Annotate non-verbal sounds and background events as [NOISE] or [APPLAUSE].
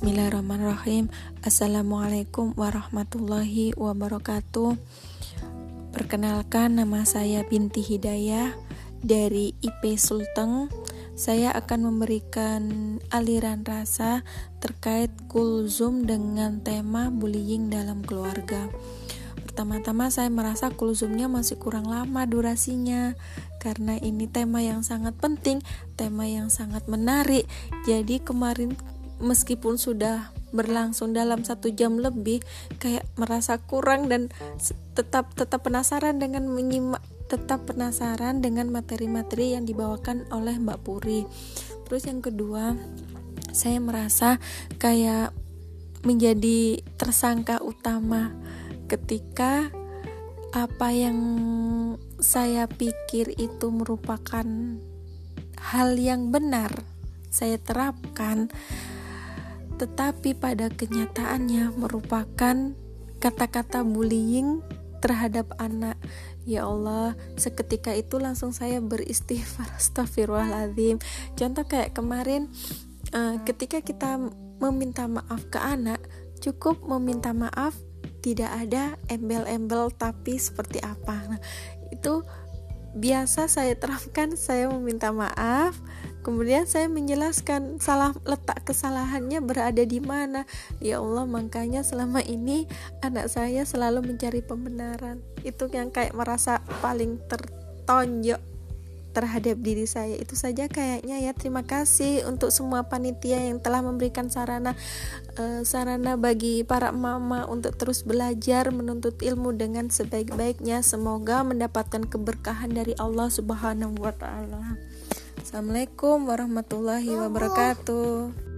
Bismillahirrahmanirrahim. Assalamualaikum warahmatullahi wabarakatuh. Perkenalkan nama saya Binti Hidayah Dari IP Sulteng. Saya akan memberikan aliran rasa Terkait kulzum dengan tema bullying dalam keluarga. Pertama-tama saya merasa kulzumnya masih kurang lama durasinya Karena ini tema yang sangat penting Tema yang sangat menarik. Jadi kemarin meskipun sudah berlangsung dalam satu jam lebih kayak merasa kurang dan tetap tetap penasaran dengan menyimak tetap penasaran dengan materi-materi yang dibawakan oleh Mbak Puri. Terus yang kedua, saya merasa kayak menjadi tersangka utama ketika apa yang saya pikir itu merupakan hal yang benar saya terapkan tetapi pada kenyataannya merupakan kata-kata bullying terhadap anak. Ya Allah, seketika itu langsung saya beristighfar, [LAUGHS] astagfirullahaladzim. Contoh kayak kemarin, uh, ketika kita meminta maaf ke anak, cukup meminta maaf, tidak ada embel-embel tapi seperti apa. Nah, itu biasa saya terapkan, saya meminta maaf, Kemudian saya menjelaskan salah letak kesalahannya berada di mana. Ya Allah, makanya selama ini anak saya selalu mencari pembenaran. Itu yang kayak merasa paling tertonjok terhadap diri saya. Itu saja kayaknya ya. Terima kasih untuk semua panitia yang telah memberikan sarana uh, sarana bagi para mama untuk terus belajar menuntut ilmu dengan sebaik-baiknya. Semoga mendapatkan keberkahan dari Allah Subhanahu wa taala. Assalamualaikum warahmatullahi wabarakatuh.